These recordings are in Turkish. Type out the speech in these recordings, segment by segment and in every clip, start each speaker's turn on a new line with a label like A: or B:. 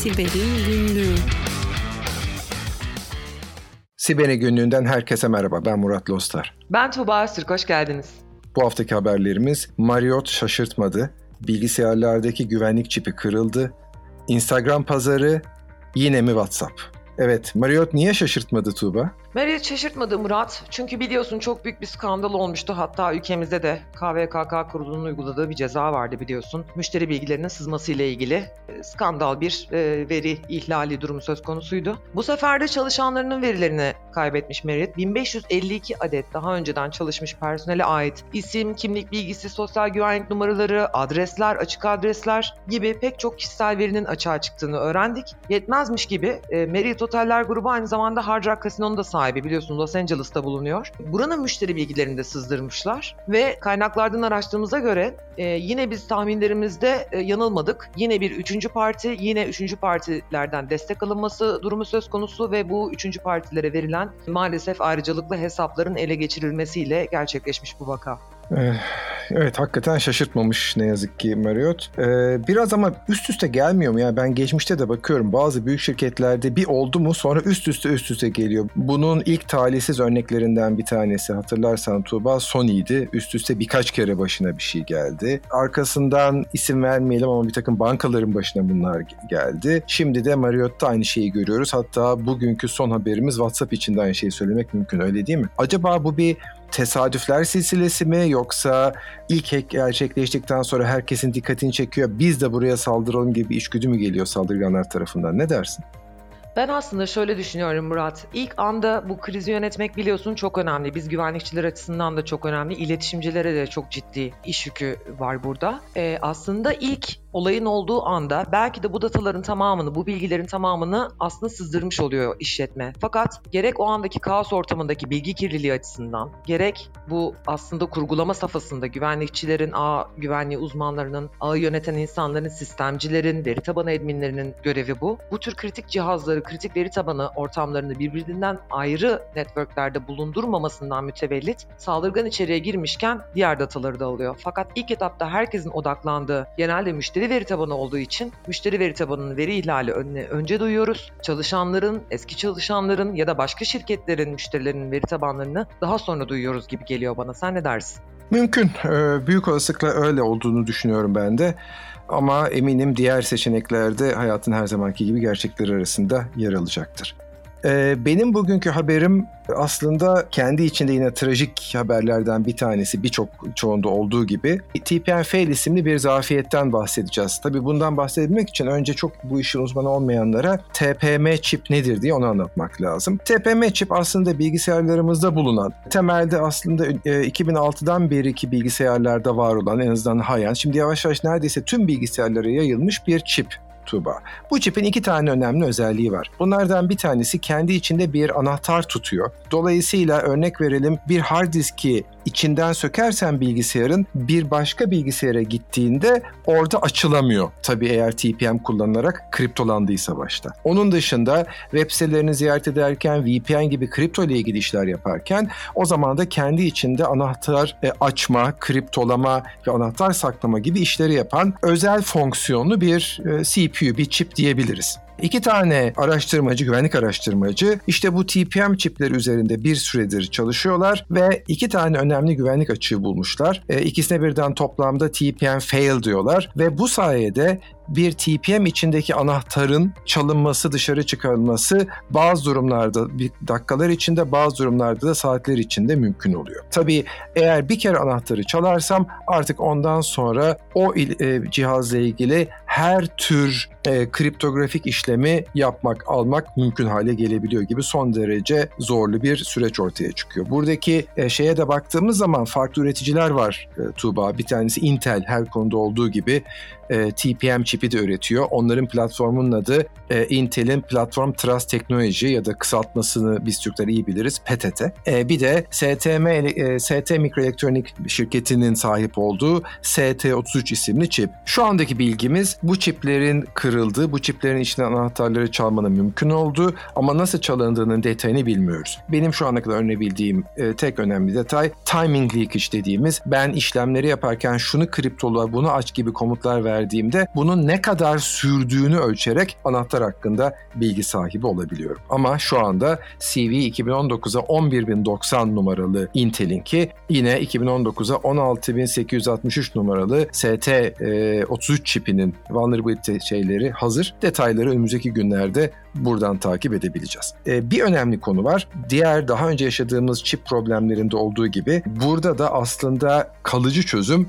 A: Siber'in Günlüğü.
B: Siber'in Günlüğü'nden herkese merhaba. Ben Murat Lostar.
C: Ben Tuğba Öztürk, hoş geldiniz.
B: Bu haftaki haberlerimiz Marriott şaşırtmadı, bilgisayarlardaki güvenlik çipi kırıldı, Instagram pazarı yine mi WhatsApp? Evet, Marriott niye şaşırtmadı Tuğba?
C: Marriott şaşırtmadı Murat. Çünkü biliyorsun çok büyük bir skandal olmuştu. Hatta ülkemizde de KVKK kurulunun uyguladığı bir ceza vardı biliyorsun. Müşteri bilgilerinin sızması ile ilgili e, skandal bir e, veri ihlali durumu söz konusuydu. Bu sefer de çalışanlarının verilerini kaybetmiş Marriott. 1552 adet daha önceden çalışmış personele ait isim, kimlik bilgisi, sosyal güvenlik numaraları, adresler, açık adresler gibi pek çok kişisel verinin açığa çıktığını öğrendik. Yetmezmiş gibi e, Marriott Oteller grubu aynı zamanda Hard Rock Casino'nun da sahibi biliyorsun Los Angeles'ta bulunuyor. Buranın müşteri bilgilerini de sızdırmışlar ve kaynaklardan araştırdığımıza göre e, yine biz tahminlerimizde e, yanılmadık. Yine bir üçüncü parti, yine üçüncü partilerden destek alınması durumu söz konusu ve bu üçüncü partilere verilen maalesef ayrıcalıklı hesapların ele geçirilmesiyle gerçekleşmiş bu vaka.
B: Eh, evet hakikaten şaşırtmamış ne yazık ki Marriott. Ee, biraz ama üst üste gelmiyor mu? Yani ben geçmişte de bakıyorum bazı büyük şirketlerde bir oldu mu sonra üst üste üst üste geliyor. Bunun ilk talihsiz örneklerinden bir tanesi hatırlarsan Tuğba Sony'ydi. Üst üste birkaç kere başına bir şey geldi. Arkasından isim vermeyelim ama bir takım bankaların başına bunlar geldi. Şimdi de Marriott'ta aynı şeyi görüyoruz. Hatta bugünkü son haberimiz WhatsApp için de aynı şeyi söylemek mümkün öyle değil mi? Acaba bu bir tesadüfler silsilesi mi yoksa ilk hack gerçekleştikten sonra herkesin dikkatini çekiyor biz de buraya saldıralım gibi içgüdü mü geliyor saldırganlar tarafından ne dersin?
C: Ben aslında şöyle düşünüyorum Murat. İlk anda bu krizi yönetmek biliyorsun çok önemli. Biz güvenlikçiler açısından da çok önemli. İletişimcilere de çok ciddi iş yükü var burada. Ee, aslında ilk olayın olduğu anda belki de bu dataların tamamını, bu bilgilerin tamamını aslında sızdırmış oluyor işletme. Fakat gerek o andaki kaos ortamındaki bilgi kirliliği açısından, gerek bu aslında kurgulama safhasında güvenlikçilerin, ağ güvenliği uzmanlarının, ağı yöneten insanların, sistemcilerin, veri tabanı adminlerinin görevi bu. Bu tür kritik cihazları, kritik veri tabanı ortamlarını birbirinden ayrı networklerde bulundurmamasından mütevellit saldırgan içeriye girmişken diğer dataları da alıyor. Fakat ilk etapta herkesin odaklandığı genelde müşteri müşteri veri tabanı olduğu için müşteri veri tabanının veri ihlali önüne önce duyuyoruz. Çalışanların, eski çalışanların ya da başka şirketlerin müşterilerinin veri tabanlarını daha sonra duyuyoruz gibi geliyor bana. Sen ne dersin?
B: Mümkün. Ee, büyük olasılıkla öyle olduğunu düşünüyorum ben de. Ama eminim diğer seçeneklerde hayatın her zamanki gibi gerçekleri arasında yer alacaktır. Ee, benim bugünkü haberim aslında kendi içinde yine trajik haberlerden bir tanesi birçok çoğunda olduğu gibi TPM-Fail isimli bir zafiyetten bahsedeceğiz. Tabii bundan bahsedilmek için önce çok bu işin uzmanı olmayanlara TPM çip nedir diye onu anlatmak lazım. TPM çip aslında bilgisayarlarımızda bulunan, temelde aslında 2006'dan e, beriki bilgisayarlarda var olan en azından high Şimdi yavaş yavaş neredeyse tüm bilgisayarlara yayılmış bir çip Tuğba. Bu çipin iki tane önemli özelliği var. Bunlardan bir tanesi kendi içinde bir anahtar tutuyor. Dolayısıyla örnek verelim bir hard diski içinden sökersen bilgisayarın bir başka bilgisayara gittiğinde orada açılamıyor. Tabii eğer TPM kullanılarak kriptolandıysa başta. Onun dışında web sitelerini ziyaret ederken VPN gibi kripto ile ilgili işler yaparken o zaman da kendi içinde anahtar e, açma, kriptolama ve anahtar saklama gibi işleri yapan özel fonksiyonlu bir e, CPU, bir çip diyebiliriz. İki tane araştırmacı, güvenlik araştırmacı işte bu TPM çipleri üzerinde bir süredir çalışıyorlar ve iki tane önemli güvenlik açığı bulmuşlar. E, ikisine birden toplamda TPM fail diyorlar ve bu sayede bir TPM içindeki anahtarın çalınması, dışarı çıkarılması bazı durumlarda bir dakikalar içinde, bazı durumlarda da saatler içinde mümkün oluyor. Tabii eğer bir kere anahtarı çalarsam artık ondan sonra o e, cihazla ilgili her tür e, kriptografik işlemi yapmak, almak mümkün hale gelebiliyor gibi son derece zorlu bir süreç ortaya çıkıyor. Buradaki e, şeye de baktığımız zaman farklı üreticiler var e, Tuğba. Bir tanesi Intel her konuda olduğu gibi e, TPM çipi de üretiyor. Onların platformunun adı e, Intel'in Platform Trust Technology ya da kısaltmasını biz Türkler iyi biliriz PTT. E, bir de STM e, ST Mikroelektronik şirketinin sahip olduğu ST33 isimli çip. Şu andaki bilgimiz bu çiplerin kırıldığı, bu çiplerin içinden anahtarları çalmanın mümkün olduğu ama nasıl çalındığının detayını bilmiyoruz. Benim şu ana kadar öğrenebildiğim e, tek önemli detay timing leakage dediğimiz ben işlemleri yaparken şunu kriptoluğa bunu aç gibi komutlar verdiğimde bunun ne kadar sürdüğünü ölçerek anahtar hakkında bilgi sahibi olabiliyorum. Ama şu anda CV 2019'a 11090 numaralı Intel'inki yine 2019'a 16863 numaralı ST33 çipinin vulnerability şeyleri hazır. Detayları önümüzdeki günlerde buradan takip edebileceğiz. E, bir önemli konu var. Diğer daha önce yaşadığımız çip problemlerinde olduğu gibi burada da aslında kalıcı çözüm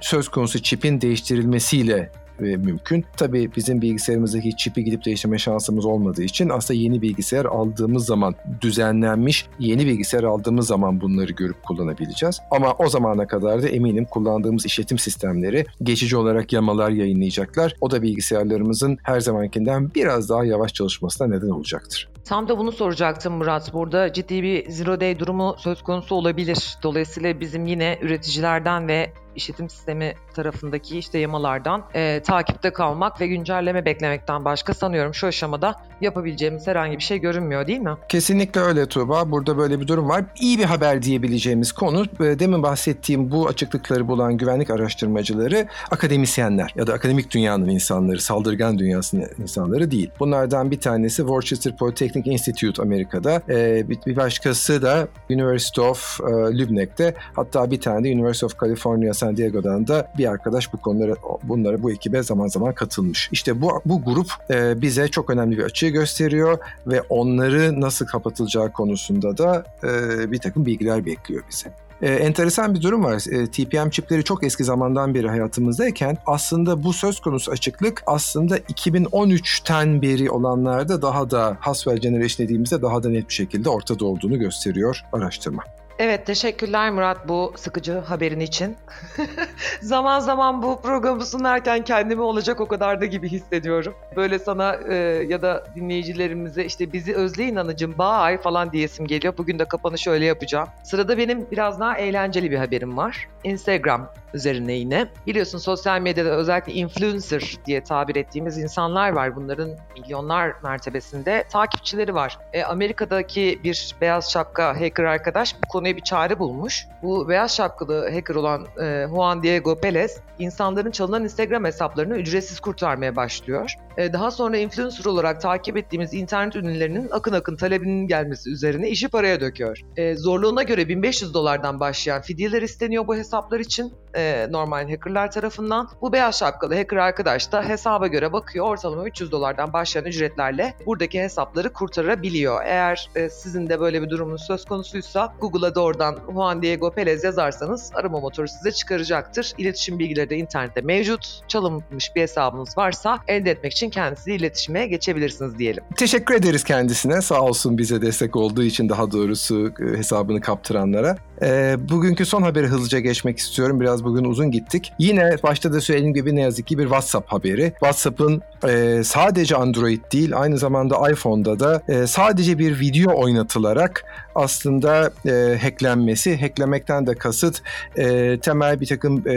B: söz konusu çipin değiştirilmesiyle e, mümkün. Tabii bizim bilgisayarımızdaki çipi gidip değiştirme şansımız olmadığı için aslında yeni bilgisayar aldığımız zaman düzenlenmiş yeni bilgisayar aldığımız zaman bunları görüp kullanabileceğiz. Ama o zamana kadar da eminim kullandığımız işletim sistemleri geçici olarak yamalar yayınlayacaklar. O da bilgisayarlarımızın her zamankinden biraz daha yavaş çalışmasına neden olacaktır.
C: Tam da bunu soracaktım Murat. Burada ciddi bir zero day durumu söz konusu olabilir. Dolayısıyla bizim yine üreticilerden ve işletim sistemi tarafındaki işte yamalardan e, takipte kalmak ve güncelleme beklemekten başka sanıyorum şu aşamada yapabileceğimiz herhangi bir şey görünmüyor değil mi?
B: Kesinlikle öyle Tuğba. Burada böyle bir durum var. İyi bir haber diyebileceğimiz konu e, demin bahsettiğim bu açıklıkları bulan güvenlik araştırmacıları akademisyenler ya da akademik dünyanın insanları, saldırgan dünyasının insanları değil. Bunlardan bir tanesi Worcester Polytechnic Institute Amerika'da. E, bir başkası da University of e, Lübnek'te. Hatta bir tane de University of California San Diego'dan da bir arkadaş bu konulara bunlara bu ekibe zaman zaman katılmış. İşte bu bu grup bize çok önemli bir açığı gösteriyor ve onları nasıl kapatılacağı konusunda da bir takım bilgiler bekliyor bize. Ee, enteresan bir durum var. Ee, TPM çipleri çok eski zamandan beri hayatımızdayken aslında bu söz konusu açıklık aslında 2013'ten beri olanlarda daha da Haswell Generation dediğimizde daha da net bir şekilde ortada olduğunu gösteriyor araştırma.
C: Evet teşekkürler Murat bu sıkıcı haberin için. zaman zaman bu programı sunarken kendimi olacak o kadar da gibi hissediyorum. Böyle sana e, ya da dinleyicilerimize işte bizi özleyin anacım bye falan diyesim geliyor. Bugün de kapanışı öyle yapacağım. Sırada benim biraz daha eğlenceli bir haberim var. Instagram üzerine yine. Biliyorsun sosyal medyada özellikle influencer diye tabir ettiğimiz insanlar var. Bunların milyonlar mertebesinde takipçileri var. E, Amerika'daki bir beyaz şapka hacker arkadaş bu konuya bir çare bulmuş. Bu beyaz şapkalı hacker olan e, Juan Diego Perez insanların çalınan Instagram hesaplarını ücretsiz kurtarmaya başlıyor. E, daha sonra influencer olarak takip ettiğimiz internet ünlülerinin akın akın talebinin gelmesi üzerine işi paraya döküyor. E, zorluğuna göre 1500 dolardan başlayan fidyeler isteniyor bu hesaplar için e, normal hackerlar tarafından. Bu beyaz şapkalı hacker arkadaş da hesaba göre bakıyor ortalama 300 dolardan başlayan ücretlerle buradaki hesapları kurtarabiliyor. Eğer e, sizin de böyle bir durumunuz söz konusuysa Google'a doğrudan Juan Diego Perez yazarsanız arama motoru size çıkaracaktır. İletişim bilgileri de internette mevcut. Çalınmış bir hesabınız varsa elde etmek için kendisiyle iletişime geçebilirsiniz diyelim.
B: Teşekkür ederiz kendisine. Sağ olsun bize destek olduğu için daha doğrusu e, hesabını kaptıranlara. E, bugünkü son haberi hızlıca geçmek istiyorum. Biraz bugün uzun gittik. Yine başta da söylediğim gibi ne yazık ki bir WhatsApp haberi. WhatsApp'ın e, sadece Android değil aynı zamanda iPhone'da da e, sadece bir video oynatılarak aslında e, hacklenmesi, hacklemekten de kasıt e, temel bir takım e,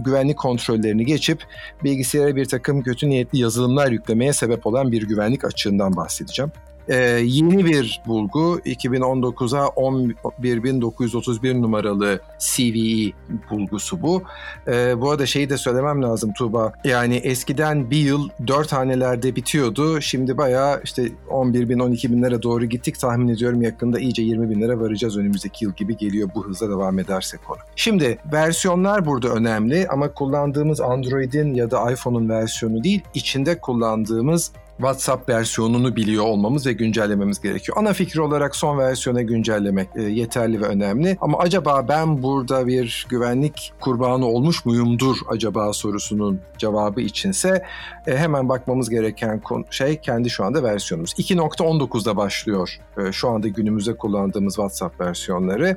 B: güvenlik kontrollerini geçip bilgisayara bir takım kötü niyetli yazılımlar yüklemeye sebep olan bir güvenlik açığından bahsedeceğim. Ee, yeni bir bulgu 2019'a 11931 numaralı CVE bulgusu bu. Ee, bu arada şeyi de söylemem lazım Tuğba. Yani eskiden bir yıl dört hanelerde bitiyordu. Şimdi bayağı işte 11 bin 12 binlere doğru gittik. Tahmin ediyorum yakında iyice 20 binlere varacağız önümüzdeki yıl gibi geliyor bu hızla devam edersek konu. Şimdi versiyonlar burada önemli ama kullandığımız Android'in ya da iPhone'un versiyonu değil, içinde kullandığımız WhatsApp versiyonunu biliyor olmamız ve güncellememiz gerekiyor. Ana fikir olarak son versiyona güncellemek e, yeterli ve önemli. Ama acaba ben burada bir güvenlik kurbanı olmuş muyumdur acaba sorusunun cevabı içinse e, hemen bakmamız gereken şey kendi şu anda versiyonumuz. 2.19'da başlıyor e, şu anda günümüzde kullandığımız WhatsApp versiyonları.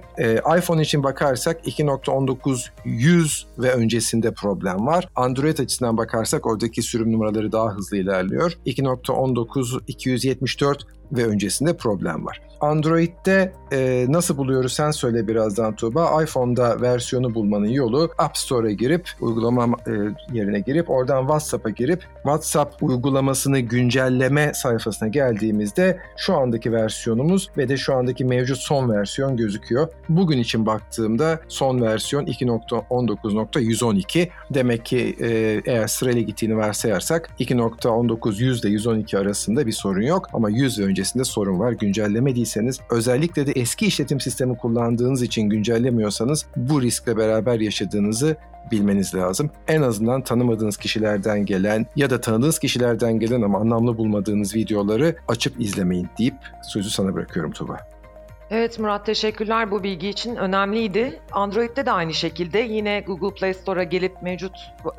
B: iPhone için bakarsak 2.19 100 ve öncesinde problem var. Android açısından bakarsak oradaki sürüm numaraları daha hızlı ilerliyor. 2 2.19 274 ve öncesinde problem var. Android'de e, nasıl buluyoruz sen söyle birazdan Tuğba. iPhone'da versiyonu bulmanın yolu App Store'a girip uygulama e, yerine girip oradan WhatsApp'a girip WhatsApp uygulamasını güncelleme sayfasına geldiğimizde şu andaki versiyonumuz ve de şu andaki mevcut son versiyon gözüküyor. Bugün için baktığımda son versiyon 2.19.112. Demek ki e, eğer sırayla gittiğini varsayarsak 2.19 100 ile 112 arasında bir sorun yok ama 100 ve öncesinde sorun var. Güncellemediyseniz özellikle de eski işletim sistemi kullandığınız için güncellemiyorsanız bu riskle beraber yaşadığınızı bilmeniz lazım. En azından tanımadığınız kişilerden gelen ya da tanıdığınız kişilerden gelen ama anlamlı bulmadığınız videoları açıp izlemeyin deyip sözü sana bırakıyorum Tuba.
C: Evet Murat teşekkürler bu bilgi için önemliydi. Android'de de aynı şekilde yine Google Play Store'a gelip mevcut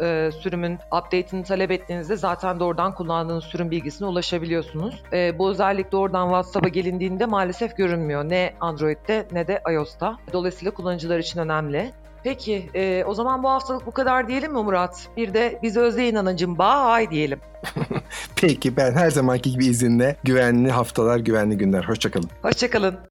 C: e, sürümün update'ini talep ettiğinizde zaten doğrudan kullandığınız sürüm bilgisine ulaşabiliyorsunuz. E, bu özellik doğrudan WhatsApp'a gelindiğinde maalesef görünmüyor ne Android'de ne de iOS'ta. Dolayısıyla kullanıcılar için önemli. Peki e, o zaman bu haftalık bu kadar diyelim mi Murat? Bir de bizi özleyin anacım bye diyelim.
B: Peki ben her zamanki gibi izinle güvenli haftalar, güvenli günler. Hoşçakalın.
C: Hoşçakalın.